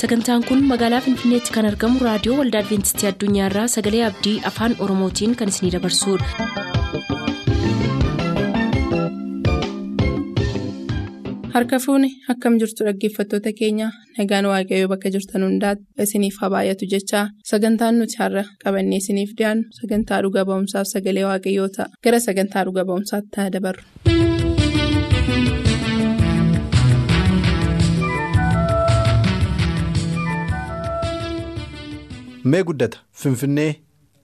sagantaan kun magaalaa finfinneetti kan argamu raadiyoo waldaa adventistii addunyaarraa sagalee abdii afaan oromootiin kan isinidabarsudha. harka fuuni akkam jirtu dhaggeeffattoota keenya nagaan waaqayyoo bakka jirtan hundaati isiniif haa baay'atu jechaa sagantaan nuti har'a qabannee isiniif dhiyaannu sagantaa dhuga ba'umsaaf sagalee waaqayyoo ta'a gara sagantaa dhuga ba'umsaatti haa dabarru. Mee guddata finfinnee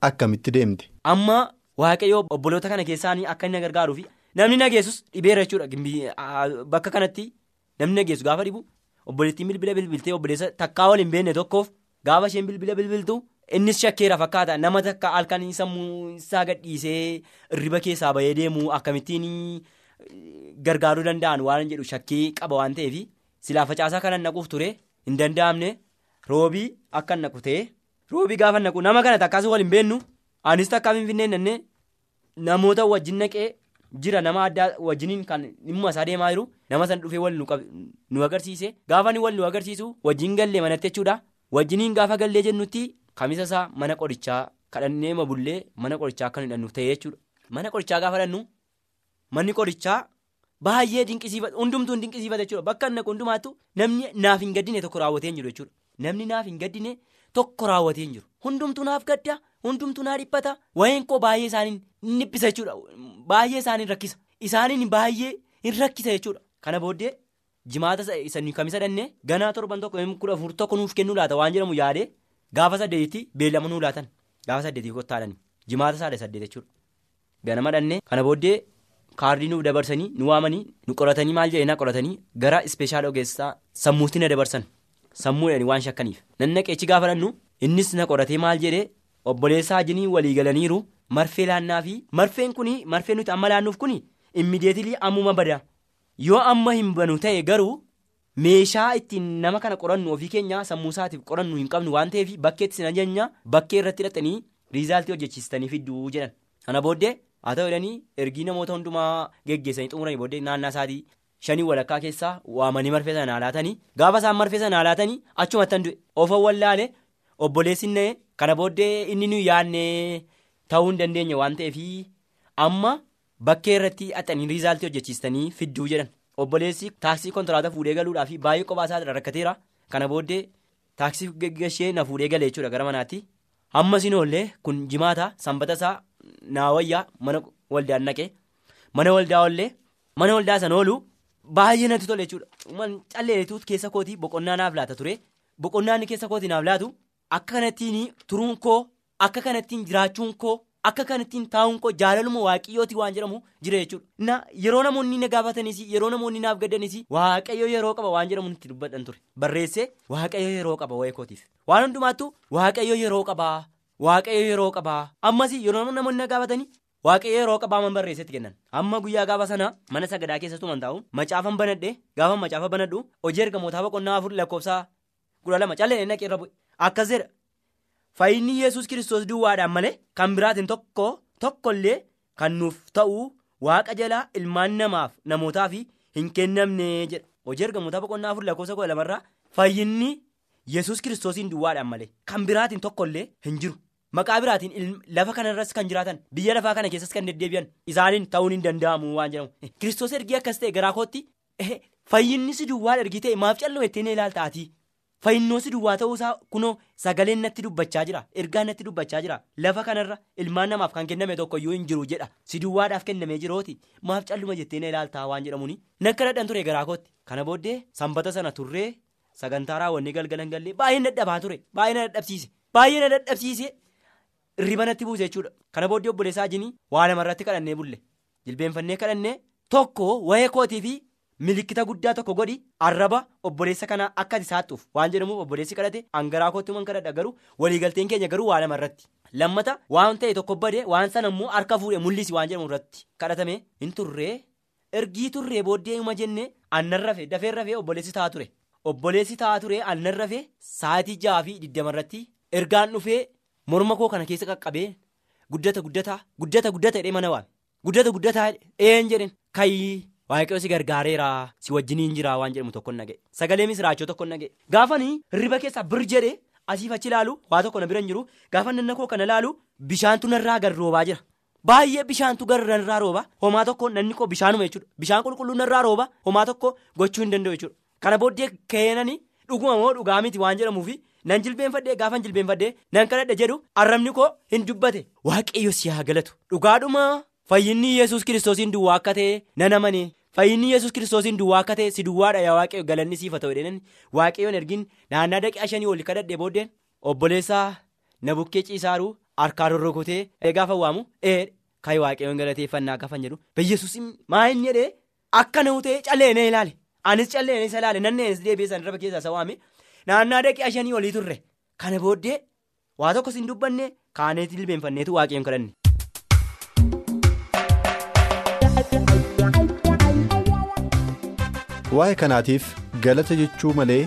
akkamitti deemte. amma waaqayyoo obboloota kana keessaanii akka inni gargaaruuf namni nageessus dhibeera jechuudha bakka kanatti namni nageessu gaafa dhibu obboleettiin bilbila bilbiltee obboleessa takkaa wal hin beekne tokkoof gaafa isheen bilbila bilbiltu innis shakkeera fakkaata nama takka halkan sammuu isaa gadhiisee riba keessaa bahee deemu akkamittiin gargaaruu danda'an waan jedhu shakkii qaba waan ta'eef silaa facaasaa kanan naquuf ture hin danda'amne roobii akka naqu ta'e. Roobii gaafa naqu nama kana takkaas wal hin beennu anis takkaa finfinnee nannee namoota wajjin naqee jira nama addaa wajjiniin kan dhimma isaa deemaa jiru nama san dhufee wal nu agarsiise. Gaafa ni wal nu agarsiisu wajjin gallee manatti jechuudha. Wajjiniin gaafa gallee jennutti kamisa isaa mana qorichaa kadhannee mabullee mana qorichaa akka hidhannuuf ta'e jechuudha. Mana qorichaa gaafa hidhannu manni qorichaa baay'ee dinqisiifata hundumtuu dinqisiifata jechuudha. Bakka naqu hundumaattu namni naaf hin gaddine tokko raawwatee hin jiru jechuudha. Namni naaf hin gaddine. Tokko raawwatee hin jiru. Hundumtuu naaf gadda hundumtuu naa dhiphata. Wayeen koo baay'ee isaaniin hin dhiphisa jechuudha. Baay'ee isaaniin rakkisa. Isaaniin baay'ee hin rakkisa jechuudha. Kana booddee jimaata isa kamisa dhannee ganaa torban tokko kudha afur tokko nuuf kennuu laata. Waan jedhamu yaadee gaafa saddeetitti beellama nuu laatan. Gaafa saddeetii kottaadhani jimaata saadha saddeet jechuudha. Ganama dhannee kana booddee kaardii nuuf dabarsanii nu waamanii nu qoratanii maal jedhanii qoratanii gara ispeeshaal ogeessaa sammuutti na dabarsan. Sammuudhaan waan shakkaniif nan naqeechi gaafa dhannu innis na qoratee maal jedhee obboleessaa wajjinii walii galaniiru marfee laannaa fi marfeen kun marfeen nuti amma laannuuf kun immideetilii ammuma bada yoo amma hin banu ta'e garuu meeshaa ittiin nama kana qorannu ofii keenya sammuu isaatiif qorannu hin qabnu waan ta'eef bakkeetti sin ajajna bakkee irratti hidhatanii riizaaltii hojjechiistanii fidduu jedhan kana booddee haa ta'u ergii namoota hundumaa geggeessanii xumuranii booddee naannaa isaatii. Shanii walakkaa keessaa waamanii marfee sana laatanii gaafa isaan marfee sana laatanii achumatti du'e ofan wallaale obboleessi na'e kana booddee inni nuyi yaadne ta'uu hin dandeenye waan ta'eef amma bakkee irratti haxanii riizaaltii hojjechiistanii fidduu jedhan. Obboleessi taaksii kontiraata fuudhee galuudhaaf baay'ee kophaa isaa rakkateera kana booddee taaksii gaggashee na fuudhee galee jechuudha gara manaatti. Amma sinoollee kun jimaata sanbata isaa naawayyaa mana waldaan naqee. Mana waldaa ollee mana waldaa sana oolu. Baay'ee natti tole jechuudha. Calleetu keessa kootii boqonnaa naaf laata ture. Boqonnaan keessa kootii naaf laatu akka kanattiin turuun koo akka kanattiin jiraachuun koo akka kanattiin taa'uun koo jaalaluma waaqayyooti waan jedhamu jira jechuudha. Na yeroo namoonni na gaafatanis yeroo namoonni naaf gaddanis waaqayyo yeroo qaba waan jedhamu itti dubbadhan ture. Barreessee waaqayyo yeroo qaba waa'ee kootiif. Waan hundumaattu waaqayyo yeroo qabaa waaqayyo yeroo qabaa. Ammas yeroo namoonni na gaafatanii. Waaqayyo yeroo qabaaman barreessetti kennan. Amma guyyaa gaafa sana mana sagadaa keessattuu man taa'u macaafan banadhe gaafa macaafa banadhu hojii ergamootaa boqonnaa afur lakkoofsaa kudha lama callee naqee irra bu'e. Akkas jedha. Fayyinni yesus kiristoos duwwaadhaan malee kan biraatiin tokko tokkollee kan nuuf ta'u waaqa jalaa ilmaan namaaf namootaaf hin kennamne jedha. Hojii ergamootaa boqonnaa afur lakkoofsa kudha lamarraa fayyinni yesus kiristoosiin duwwaadhaan malee kan biraatiin tokkollee hin jiru. Maqaa biraatiin lafa kanarras kan jiraatan biyya lafaa kana keessas kan deddeebi'an isaaniin ta'uun hin danda'amu waan jedhamu. Kiristoos ergii akkas ta'e garaa kootti fayyinni si duwwaa ergii ta'e maaf calloo ittiin ilaaltaati. Fayyinoo si duwwaa ta'uusaa kunoo sagaleen natti dubbachaa jira ergaan natti dubbachaa jira lafa kanarra ilmaan namaaf kan kenname tokkoyyuu hin jiru jedha si duwwaadhaaf kennamee jirooti maaf calluma jettee ilaaltaa waan jedhamuuni nakka dhadhan ture garaa kootti kana booddee sanbata sana turree sagantaa raawwannee galgalan gallee baay'ee dadhabaa ture baay'ee na dadhabsiise baay'ee na dadhabsiise. Irriba natti buuse jechuudha. Kana booddee obboleessaa jinii waa namarratti kadhannee bulle. Jilbeenfannee kadhannee tokko wayee kootii fi milikkita guddaa tokko godhi arraba obboleessa kanaa akka isaattuuf waan jedhamuuf obboleessi kadhate hangaraa kootti man kadhadha garuu waliigalteen keenya garuu waa namarratti lammata waan ta'e tokko badee waan sana immoo harka fuudhee mul'isi waan jedhamu irratti kadhatame hin turree ergii turree booddee uma jennee aannan rafee dafee rafee obboleessi ta'a ture. Obboleessi ta'a ture aannan rafee sa'aatii ja'a fi digdamarratti ergaan dhufee. Morma koo kana keessa qaqqabee guddata guddataa guddata guddata jedhee mana waame. Guddata guddataa een jedhen kayi waaqayyo si gargaareera si wajjiniin jira waan jedhamu tokko naga'e. Sagalee misiraachoo tokko naga'e. Gaafanii hirriba keessaa bir jedhee asiif achi ilaalu waa tokko na bira hin jiru. Gaafa nanna koo kana ilaalu bishaantu narraa gad roobaa jira. Baay'ee bishaantu gara narraa rooba. Homaa tokko nanni koo bishaanuma jechuudha bishaan qulqulluu narraa rooba homaa tokko gochuu hin danda'u jechuudha kana booddee keenanii dhuguma moo dhugaa miti waan jedhamuufi nan jilbeenfadhee gaafa jilbeenfadhee nan kadhadhe jedhu arrabni koo hin dubbate. Waaqayyo si haa galatu. Dhugaadhuma fayyinni yesus kiristoosiin duwwaa akka ta'e nan amane. Fayyinni yesus kiristoosiin duwwaa akka ta'e si duwwaadha yaa waaqayyo galanni siif haa ta'u jedhanii. Waaqayyoon ergin. Naannaa daqiiqaa shanii ol kadhadhe booddeen obboleessaa na bukkee ciisaaru. Harkaa rorrokotee gaafa waamu ee kaayi waaqayyoon galateeffannaa gaafa jedhu. Biyyeessuus maa inni jedhee akka na utee callee ilaale. Anis callee isa ilaale. Nanneenis deebi'ee san irra keessaa naannaa daqiiqaa shanii olii turre kana booddee waa tokkos hin dubbanne kaaneetii jilbeenfanneetu waaqayyoon kadhanne. Waa'ee kanaatiif galata jechuu malee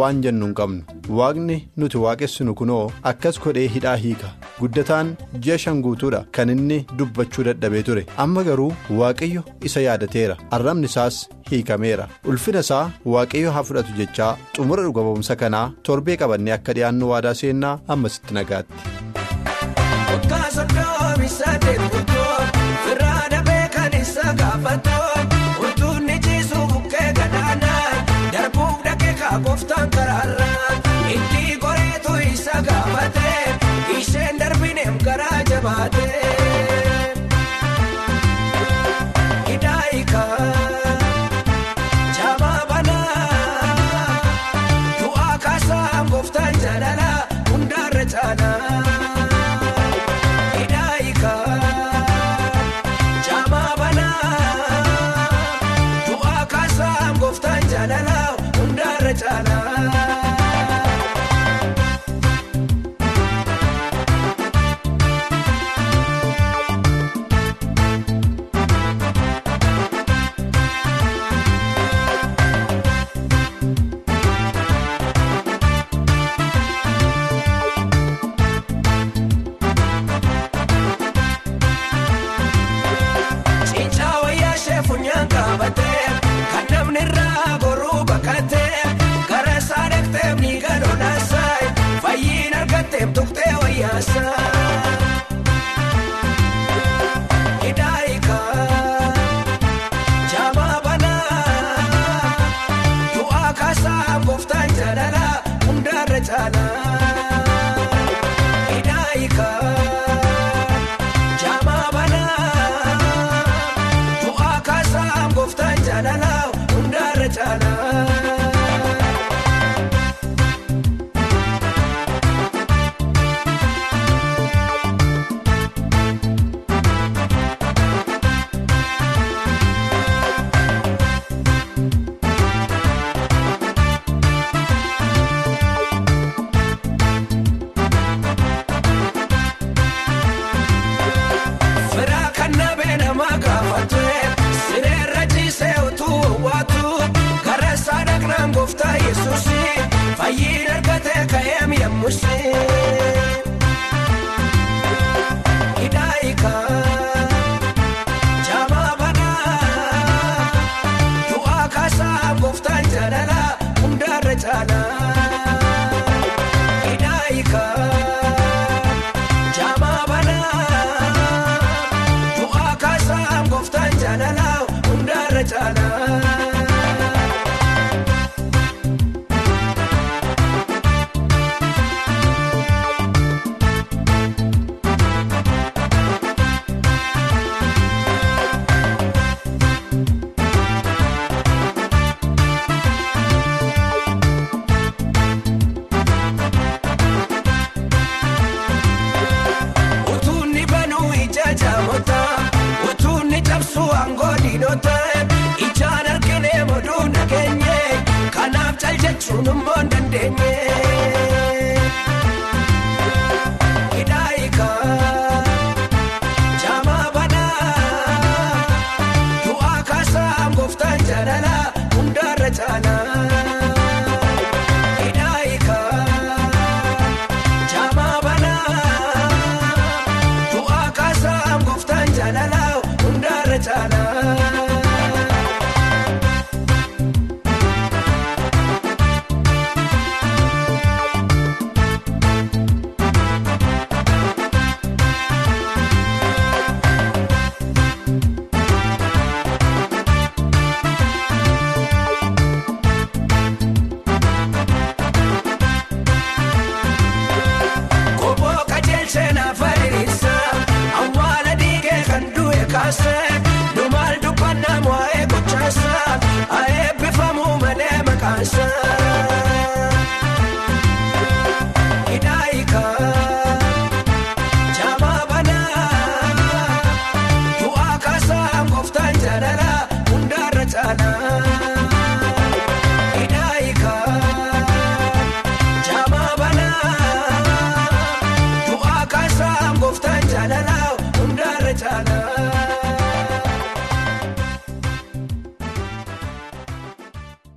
waan jennu hin qabnu waaqni nuti waaqessinu kunoo akkas godhee hidhaa hiika. Guddataan ji'a shan guutuudha kan inni dubbachuu dadhabee ture. Amma garuu waaqayyo isa yaadateera. Arrabni isaas hiikameera. Ulfina isaa waaqayyo haa fudhatu jechaa xumura dhuga ba'umsa kanaa torbee qabannee akka dhiyaannu waadaa seennaa ammasitti nagaatti. Gaafatee isheen darbineem garaa jabaatee.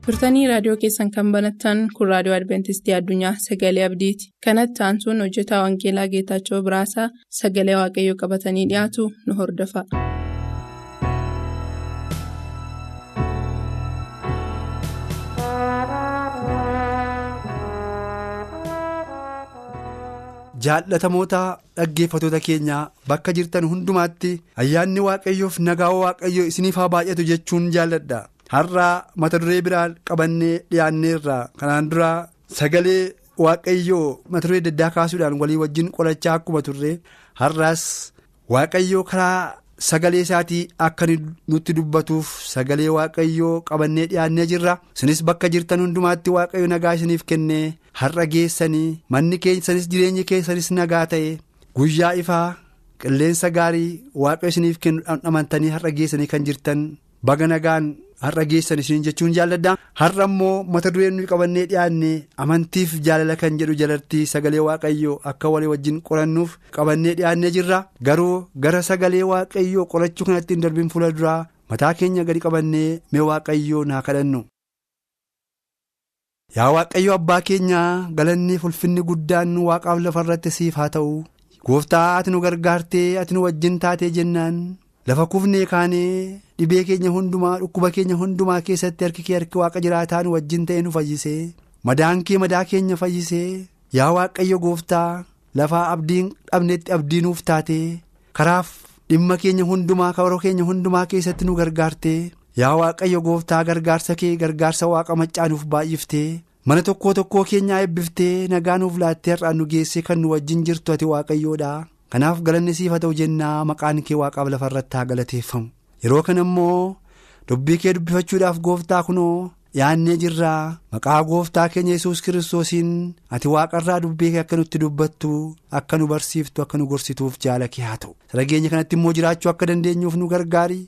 Turtanii raadiyoo keessan kan banattan kun raadiyoo Adventistii Addunyaa Sagalee Abdiiti. Kanatti aansuun hojjetaa Wangeelaa Geetaachoo Biraasaa sagalee Waaqayyoo qabatanii dhiyaatu nu hordofa. jaallatamoota dhaggeeffatoota keenyaa bakka jirtan hundumaatti ayyaanni waaqayyoof nagaa waaqayyoo isiniif haa baay'atu jechuun jaalladha har'aa mata duree biraa qabannee dhiyaanneerra kanaan dura sagalee waaqayyoo mata duree daddaa kaasuudhaan walii wajjin qolachaa akkuma turre har'aas waaqayyoo karaa sagalee isaatii akka nutti dubbatuuf sagalee waaqayyoo qabannee dhiyaannee jirra. Isinis bakka jirtan hundumaatti waaqayyo nagaa isiniif kennee har'a geessanii manni keessanis jireenyi keessanis nagaa ta'e guyyaa ifaa qilleensa gaarii waaqayyo isiniif kennu dhamdhamantanii har'a geessanii kan jirtan baga nagaan har'a geessan isin jechuun jaalladha har'a immoo mata dureen nuyi qabannee dhiyaanne amantiif jaalala kan jedhu jalatti sagalee waaqayyoo akka walii wajjin qorannuuf qabannee dhiyaannee jirra. Garuu gara sagalee waaqayyoo qorachuu kanatti hin darbiin fuula duraa mataa keenya gadi qabannee mee waaqayyoo naa kadhannu. yaa waaqayyo abbaa keenyaa galanni ulfinni guddaan waaqaaf lafa irratti siif haa ta'u. Gooftaa ati nu gargaartee ati nu wajjin taatee jennaan lafa kufnee kaanee dhibee keenya hundumaa dhukkuba keenya hundumaa keessatti harki kee harki waaqa jiraataa nu wajjin ta'e nu fayyisee madaan kee madaa keenya fayyisee yaa waaqayyo gooftaa lafaa abdiin dhabnetti abdii nuuf taatee karaaf dhimma keenya hundumaa kabaroo keenya hundumaa keessatti nu gargaartee. yaa waaqayyo gooftaa gargaarsa kee gargaarsa waaqa maccaanuuf baay'iftee mana tokkoo tokkoo keenyaa eebbiftee nagaa nuuf laattee har'aan nu geessee kan nu wajjin jirtu ati waaqayyoodha kanaaf galanni siif ta'u jennaa maqaan kee waaqaaf lafa irratti haa galateeffamu. Yeroo kana immoo dubbii kee dubbifachuudhaaf gooftaa kunoo yaannee jirraa. Maqaa gooftaa keenya yesus kiristoosiin ati waaqarraa dubbii kee akka nutti dubbattu akka nu barsiiftu akka nu gorsituuf jaala kee haa ta'u. Sarageenya kanatti immoo jiraachuu akka dandeenyuuf nu gargaari.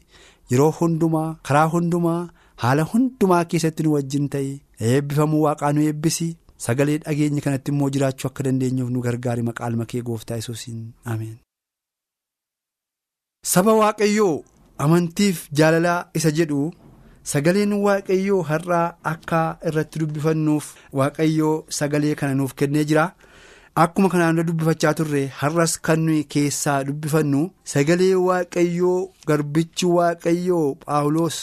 yeroo hundumaa karaa hundumaa haala hundumaa keessatti nu wajjin ta'e eebbifamuu waaqaa nu eebbisi sagalee dhageenya kanatti immoo jiraachuu akka dandeenyuuf nu gargaari maqaa kee gooftaa yesuusiin ameen. saba waaqayyoo amantiif jaalalaa isa jedhu sagaleen waaqayyoo har'aa akka irratti dubbifannuuf waaqayyoo sagalee kana nuuf kennee jira. Akkuma kanaan dura dubbifachaa turre har'as kan nuyi keessaa dubbifannu sagalee waaqayyoo garbichi waaqayyoo Paawuloos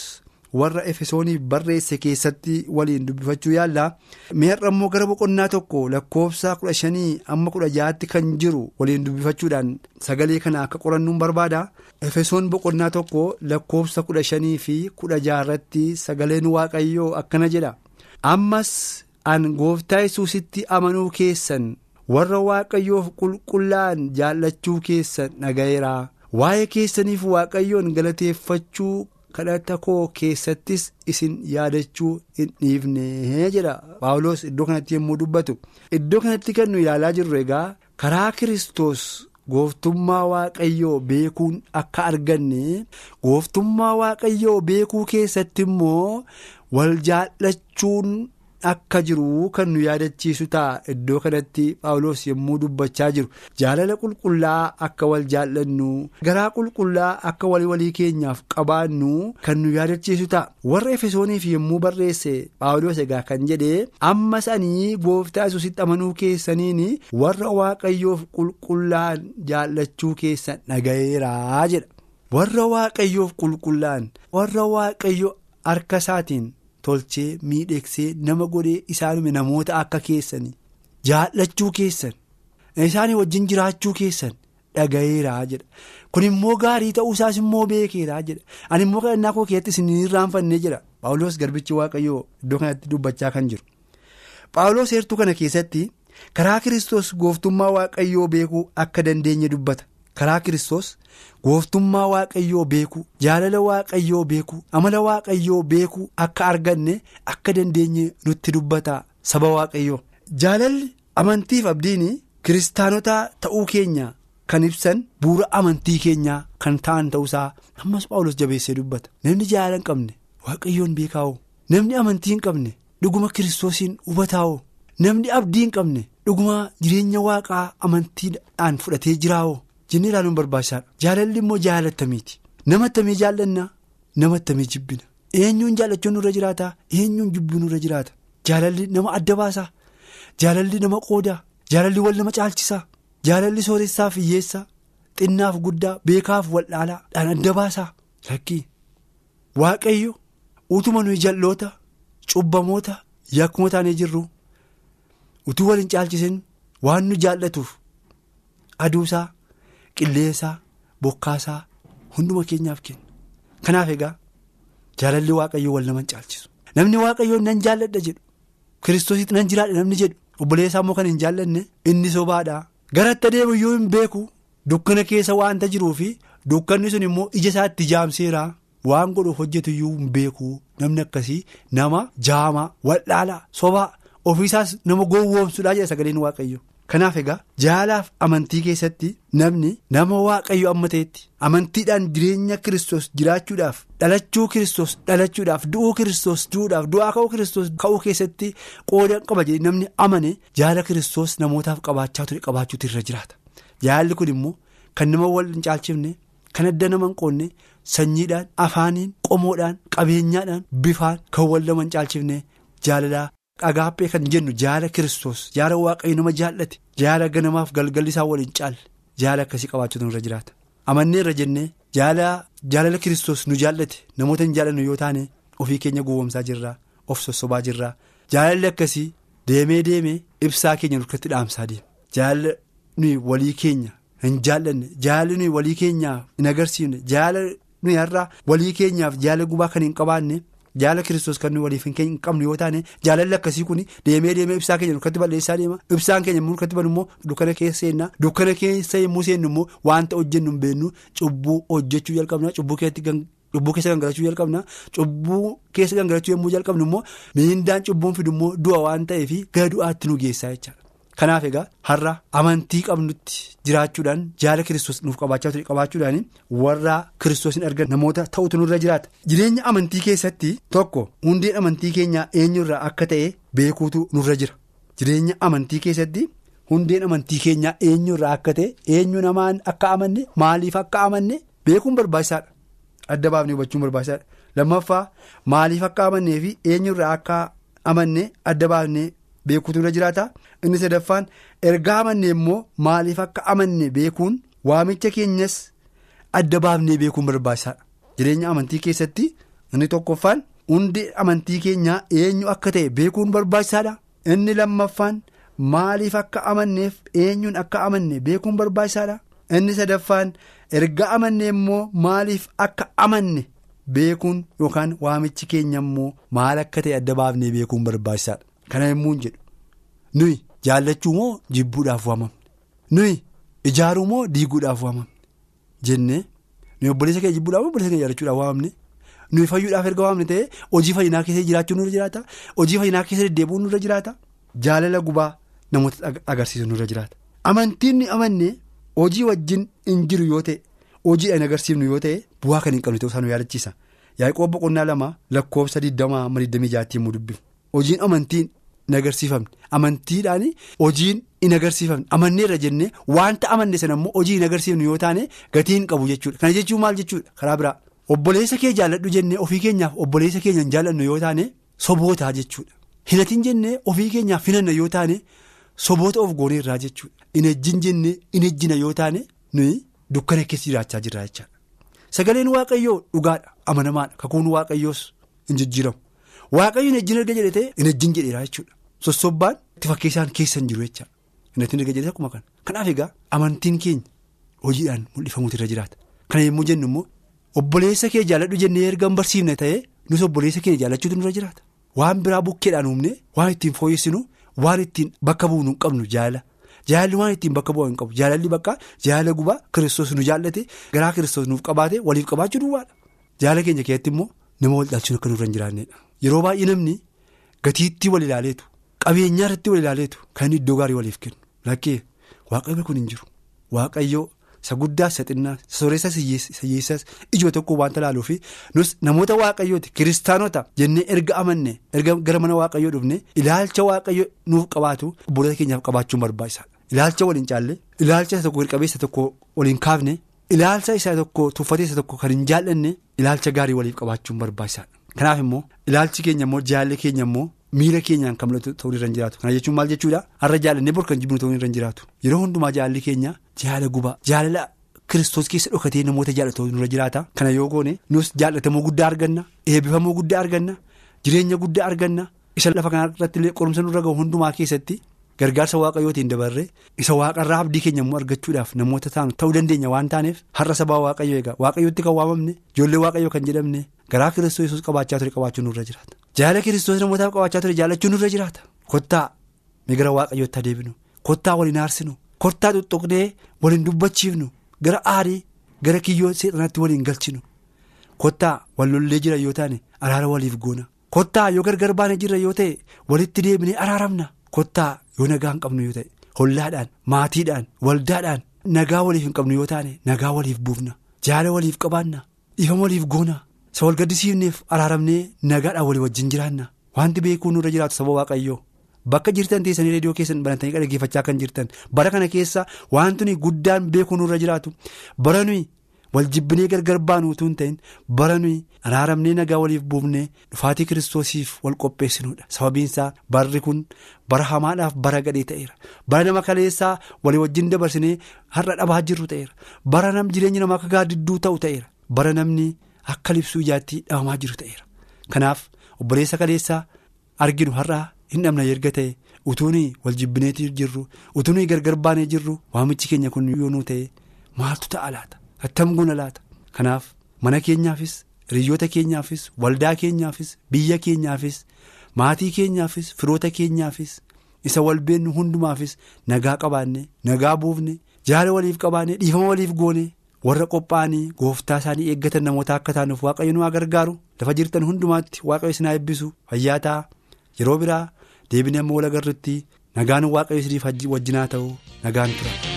warra Efesooniif barreesse keessatti waliin dubbifachuu yaalla. Mee har'a immoo gara boqonnaa tokko lakkoofsa kudha shanii amma kudha ja'aatti kan jiru waliin dubbifachuudhaan sagalee kana akka qorannuun barbaada. Efesoon boqonnaa tokko lakkoofsa kudha shanii fi kudha ja'arratti sagaleen waaqayyoo akkana jedha. Ammas an gooftaa yesuusitti amanuu keessan. warra waaqayyoof qulqullaa'an jaallachuu keessan dhaga'eera waa'ee keessaniif waaqayyoon galateeffachuu kadhata koo keessattis isin yaadachuu hin dhiifne jedha paawuloos iddoo kanatti yommuu dubbatu iddoo kanatti kan nu ilaalaa jirru egaa karaa kiristoos gooftummaa waaqayyoo beekuun akka arganne gooftummaa waaqayyoo beekuu keessatti immoo wal jaallachuun. Akka jiru kan nu yaadachiisu ta'a. Iddoo kanatti Paawuloos yommuu dubbachaa jiru. Jaalala qulqullaa akka wal jaallannu garaa qulqullaa akka walii walii keenyaaf qabaannu kan nu yaadachiisu ta'a. Warra efesooniif yommuu barreesse Paawuloos egaa kan jedhe amma sanii gooftaa yesuusitti amanuu keessaniin warra waaqayyoof qulqullaan jaallachuu keessan dhaga'eeraa jedha. Warra waaqayyoof qulqullaan warra waaqayyo harka isaatiin. Tolchee miidheegsee nama godhee isaanume namoota akka keessanii jaallachuu keessan isaanii wajjin jiraachuu keessan dhaga'eeraa jedha. Kun immoo gaarii ta'uu isaas immoo beekeeraa jedha. Ani immoo kadhannaa koo keessatti isin irraanfannee jedha paawuloos garbichi waaqayyoo iddoo kanatti dubbachaa kan jiru. Paawuloos heertuu kana keessatti karaa kiristoos gooftummaa waaqayyoo beekuu akka dandeenye dubbata karaa kiristoos gooftummaa waaqayyoo beekuu jaalala waaqayyoo beekuu amala waaqayyoo beekuu akka arganne akka dandeenye nutti dubbata saba waaqayyoo. Jaalalli amantiif abdiin kiristaanota ta'uu keenya kan ibsan bu'uura amantii keenyaa kan ta'an ta'uusaa ammas paawulos jabeessee dubbata. Namni jaalala hin qabne waaqayyoon beekaa'oo namni amantii hin qabne dhuguma kiristoosiin hubataa'oo namni abdii hin qabne dhuguma jireenya waaqaa amantiidhaan fudhatee jiraa'oo jennee ilaaluun barbaachisaadha jaalalli immoo jaalattamiiti nama attamii jaallanna nama attamii jibbina eenyuun jaallachuun nurra jiraata eenyuun jibbuun nurra jiraata jaalalli nama adda baasaa jaalalli nama qoodaa jaalalli wal nama caalchisaa jaalalli sooressaa fi hiyyeessaa xinnaaf guddaa beekaaf wal'aalaadhaan adda baasaa lakkii waaqayyo utuma nuyi jal'oota cubbamoota yakkuma taanee jirru utuu wal hin caalchisin waan nu jaallatuuf aduusaa qilleensaa bokkaasaa hunduma keenyaaf kenna kanaaf egaa jaalalli waaqayyoo wal nama hin caalchisu. Namni waaqayyoon nan jaalladha jedhu kiristoositti nan jiraadha namni jedhu obboleessaa immoo kan hin jaallanne inni sobaadha. Garatti adeemu iyyuu hin beeku dukkana keessa waanta jiruu fi dukkanni sun immoo ija isaatti jaamseera waan godhuuf hojjetu iyyuu hin beeku. Namni akkasii nama jaamaa wal'aalaa sobaa ofiisaas nama gowwoomsuudhaa jedha sagaleen waaqayyo. Kanaaf egaa jaalaaf amantii keessatti namni nama waaqayyo amma ta'etti amantiidhaan jireenya kiristoos jiraachuudhaaf dhalachuu kiristoos dhalachuudhaaf du'uu kiristoos du'uudhaaf du'aa ka'uu kiristoos ka'uu keessatti qooda qaba jedhee namni amane jaala kiristoos namootaaf qabaachaa ture qabaachuutu irra jiraata. Jaalli kun immoo kan nama wal hin caalchifne kan adda nama hin qoonne sanyiidhaan afaaniin qomoodhaan qabeenyaadhaan bifaan kan wal nama hin caalchifne jaalalaa. Agaappee kan jennu jaala kiristoos jaala waaqayyo nama jaallate jaala ganamaaf galgalli isaa waliin caalle jaala akkasii qabaachuutu irra jiraata amannee irra jennee jaala jaalala kiristoos nu jaallate namoota hin jaallannu yoo taane ofii keenya gowwomsaa jirraa of sossobaa jirraa jaalalli akkasii deemee deemee ibsaa keenya nurkatti dhaamsaa deema jaala nuyi walii keenya hin jaallanne jaala nuyi walii keenyaaf hin agarsiifne jaala nuyi har'aa walii keenyaaf jaala gubaa kan hin qabaanne. Jaala kiristoos kan waliif hin qabnu yoo taane jaalalli akkasii kun deemee deemee ibsaa keenya nurkatti balleessaa deema. Ibsaan keenya nurkatti banu immoo dukkana keessa seennaa dukkana keessa yommuu seennu immoo wanta hojjennu hin beeknu. Cubbuu hojjechuu jalqabna cubbuu keessa gangalachuu jalqabna. Cubbuu keessa gangalachuu yommuu jalqabnu immoo miindaan cubbuun fidu immoo du'a waan ta'eef gara du'aatti nu geessaa jechaadha. Kanaaf egaa har'a amantii qabnutti jiraachuudhaan jaala kiristoos nuuf qabaachaa ture qabaachuudhaan warra kiristoosiin argan namoota ta'utu nurra jiraata. Jireenya amantii keessatti tokko hundeen amantii keenyaa eenyurraa akka ta'e beekuutu nurra jira. Jireenya amantii keessatti hundeen amantii keenyaa eenyurraa akka ta'e eenyu namaan akka amanne maaliif akka amanne beekuun barbaachisaadha. Adda baafnee hubachuun barbaachisaadha. Lammaffaa maaliif akka amannee fi eenyurraa akka amanne adda baafnee. Beekuutu irra jiraata inni sadaffaan ergaa amanne immoo maaliif akka amanne beekuun waamicha keenyas adda baafnee beekuun barbaachisaadha. Jireenya amantii keessatti inni tokkoffaan hundi amantii keenyaa eenyu akka ta'e beekuun barbaachisaadha. Inni lammaffaan maaliif akka amanneef eenyuun akka amanne beekuun barbaachisaadha. Inni sadaffaan ergaa amanne immoo maaliif akka amanne beekuun yookaan waamichi keenya immoo maal akka ta'e adda baafnee beekuun barbaachisaadha. Kana yommuu jedhu. Nuyi jaallachuu moo jibbuudhaaf waamamne? Nuyi ijaaruu moo diiguudhaaf waamamne? Jennee nuyi obboleessa keenya jibbuudhaaf obboleessa keenya jaallachuudhaaf waamamne? Nuyi fayyuudhaaf erga waamne ta'ee hojii fayyinaa keessa jiraachuun nurra jiraata? Hojii fayyinaa keessa deddeebi'uun nurra jiraata? Jaalala gubaa namoota agarsiisu nurra jiraata. Amantiin ni amanne hojii wajjin hin jiru yoo ta'e hojiidhaan agarsiifnu yoo ta'e bu'aa kan hin qabne ta'uu isaa nu yaadachiisa yaaqoob boqonnaa lama lakkoofsa 20 immoo dubbifnu hojiin amantiin. Hin agarsiifamne amantiidhaan hojiin hin agarsiifamne amanneerra jennee wanta amanne sana immoo hojii hin agarsiifnu yoo taane gatii hin qabu jechuudha. Kana jechuun maal jechuudha? Karaa biraa. Obboleessa kee jaalladhu jennee ofii keenyaaf obboleessa keenya hin jaalladhu yoo taane sobootaa jechuudha. Hinatiin jennee ofii keenyaaf hinanna yoo taane soboota of gooneerraa jechuudha. Hin ejjin jennee hin ejjina yoo taane nuyi dukkana keessa jiraachaa jirra jechaadha. Sagaleen waaqayyoo dhugaadha. Amanamaadha. Kakuun waaqayyoos hin jijjiiramu. Waaqayyo hin ejjin erga jedhee hin ejjin jedheera jechuudha. Sossobbaan itti fakkeessaan keessa hin jiru jechaadha. Inni erga jedhee akkuma kana. Kanaaf egaa amantiin keenya hojiidhaan mul'ifamuutu irra jiraata. Kana yommuu jennu immoo obboleessa kee jaalladhu jennee erga hin barsiifne ta'ee nus obboleessa keenya jaallachuutu nurra jiraata. Waan biraa bukkeedhaan uumne waan ittiin fooyyessinu waan ittiin bakka bu'uunu hin qabnu jaala. jaalalli waan ittiin bakka bu'aa hin qabu jaalalli bakka jaalala gubaa kiristoos nu jaallate garaa kiristoos nuuf qabaate waliif qabaachuu duwwaadha jaalala keenya keessatti immoo nama wal dhaalchuun akka nurra hin jiraannedha yeroo baay'ee namni gatiittii wal ilaaleetu qabeenyaa irratti wal ilaaleetu kan iddoo gaarii waliif kennu. Lakkee waaqayyo kun hin jiru. Waaqayyo isa guddaa isa xinnaa isa sooressa hiyyeessas ijoo tokko waanta laaluu fi namoota waaqayyooti kiristaanota jennee erga amanne erga gara mana waaqayyoo dhufne ilaalcha waaqayyo nuuf qabaatu obboloota keenyaaf qabaachuun barbaachisaadha ilaalcha waliin caalle ilaalcha isa tokko qabeessa tokko waliin kaafne ilaalcha isa tokko tuffatee isa tokko kan hin jaallanne ilaalcha gaarii waliif qabaachuun barbaachisaadha kanaaf immoo ilaalchi keenya immoo jaalalli keenya immoo. Miira keenyaan kan mul'atu ta'uu irra hin jiraatu. Kana jechuun maal jechuudha? Har'a jaalannee bor kan jibbinu ta'uu irra hin jiraatu. Yeroo hundumaa jaalalli keenya jaalala gubaa jaalala kiristoos keessa dhokatee namoota jaalatu irra jiraata. Kana yoo goone nus jaalatamuu guddaa arganna eebbifamuu guddaa arganna jireenya guddaa arganna. Isa lafa kana irratti illee qorumsa nurra gahu hundumaa keessatti gargaarsa waaqayyootiin dabarree isa waaqarraa abdii keenya immoo argachuudhaaf namoota taanu ta'uu dandeenya waan taaneef har'a sabaa waaqayyo egaa waaqayyootti kan waamamne ijoollee waaqayyoo kan jedhamne garaa kiristoos yesuus qabaachaa ture qabaachuun nurra jiraata. Jaalala kiristoos namootaaf qabaachaa ture jaalachuun nurra jiraata. Kottaa migira waaqayyootti adeemnu kottaa waliin aarsinu kottaa xuxuqnee waliin dubbachiifnu gara aarii gara kiyyoo seexanatti waliin galchinu. Kottaa wal lollee jira yoo taane araara waliif goona. Kottaa yoo gargar baane jira yoo ta'e walitti deebinee araaramna. Kottaa yoo nagaa hin qabnu yoo ta'e hollaadhaan maatiidhaan waldaadhaan nagaa waliif hin qabnu yoo taane nagaa waliif buufna. Jaala waliif qabaanna ifama waliif goona. Isa wal gaddisiifneef araaramnee nagaadhaan walii wajjin jiraanna. Wanti beekuu nurra jiraatu saba waaqayyoo. Bakka jirtan teessanii reediyoo keessan banatanii dhaggeeffachaa kan jirtan. Bara kana keessa wanti guddaan beekuu nurra jiraatu. Bara nuyi wal jibbinee gargar baanu utuu hin ta'in bara nuyi araaramnee nagaa waliif buufnee dhufaatii kiristoosiif wal qopheessinuudha. Sababiinsaa barri kun bara hamaadhaaf bara gadhee ta'eera. Bara nama kaleessaa walii wajjin dabarsinee har'a dhabaa jirru ta'eera. Bara nam jireenyi namaa akka gaaddidduu ta'u ta'eera. Bara namni. Akka libsuu ijaatti dhahamaa jiru ta'eera kanaaf obboleessa kaleessaa arginu har'aa hin dhabna erga ta'e utuunii wal jibbineetii jirru utuunii gargar baanee jirru waamichi keenya kun yoonuu ta'e maaltu ta'a laata attam guna laata kanaaf mana keenyaafis hiriyoota keenyaafis waldaa keenyaafis biyya keenyaafis maatii keenyaafis firoota keenyaafis isa wal beennu hundumaafis nagaa qabaanne nagaa buufne jaala waliif qabaanne dhiifama waliif goone. Warra qophaa'anii gooftaa isaanii eeggatan namoota akka taanuuf waaqayyo nu gargaaru lafa jirtan hundumaatti waaqayyo isin haa eebbisu. Fayyaa ta'a. Yeroo biraa deebinee amma wal agarrutti nagaan waaqayyo isiniif wajjinaa ta'u. Nagaan tura.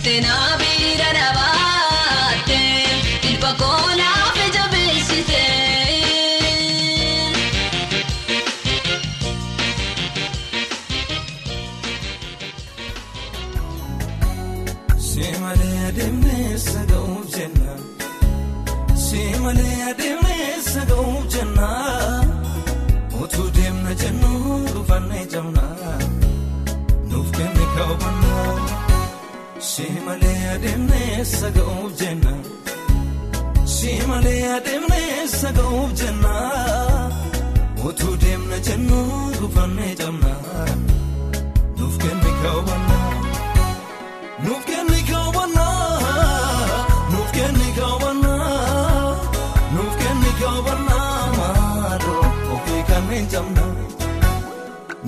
Argatiin dhuftee adeemnee saga'uuf jenna. Simalee adeemnee saga'uuf jenna. Utuu deemna jennu dhufannee jamna. Nuuf kenne kaawwanna. Nuuf kenni kaawwannaa nuuf kenni kaawwannaa nuuf kenni kaawwannaa maadoo ofii kanneen jamna.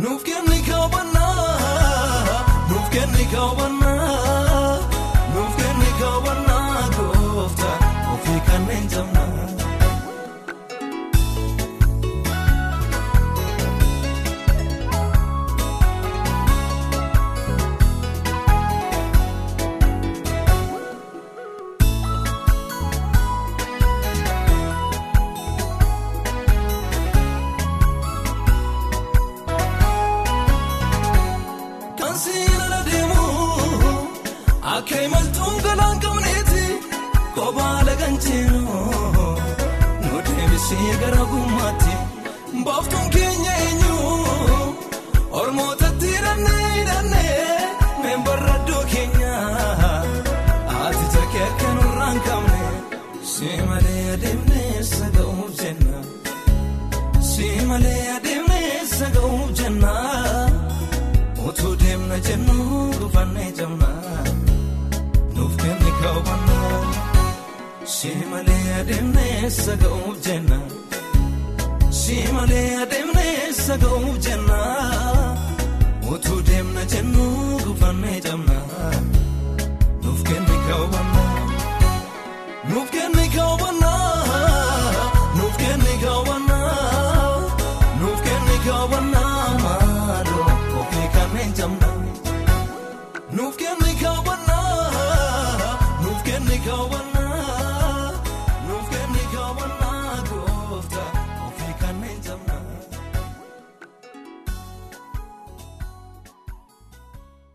Nuuf kenni kaawwannaa nuuf kenni kaawwannaa ofii kanneen kophaa lagan ceenu nu deebisee gara gummaatti baaftuun keenya eenyu ormootatti hidhannee hidhannee meembarra iddoo keenya ati jakkee akka nurraan qabne simalee adeemnee saga'uuf jenna simalee adeemnee saga'uuf simalee adeemnee saga'uuf jenna simalee adeemnee saga'uuf jenna utuu deemna jennu dhufannee jamna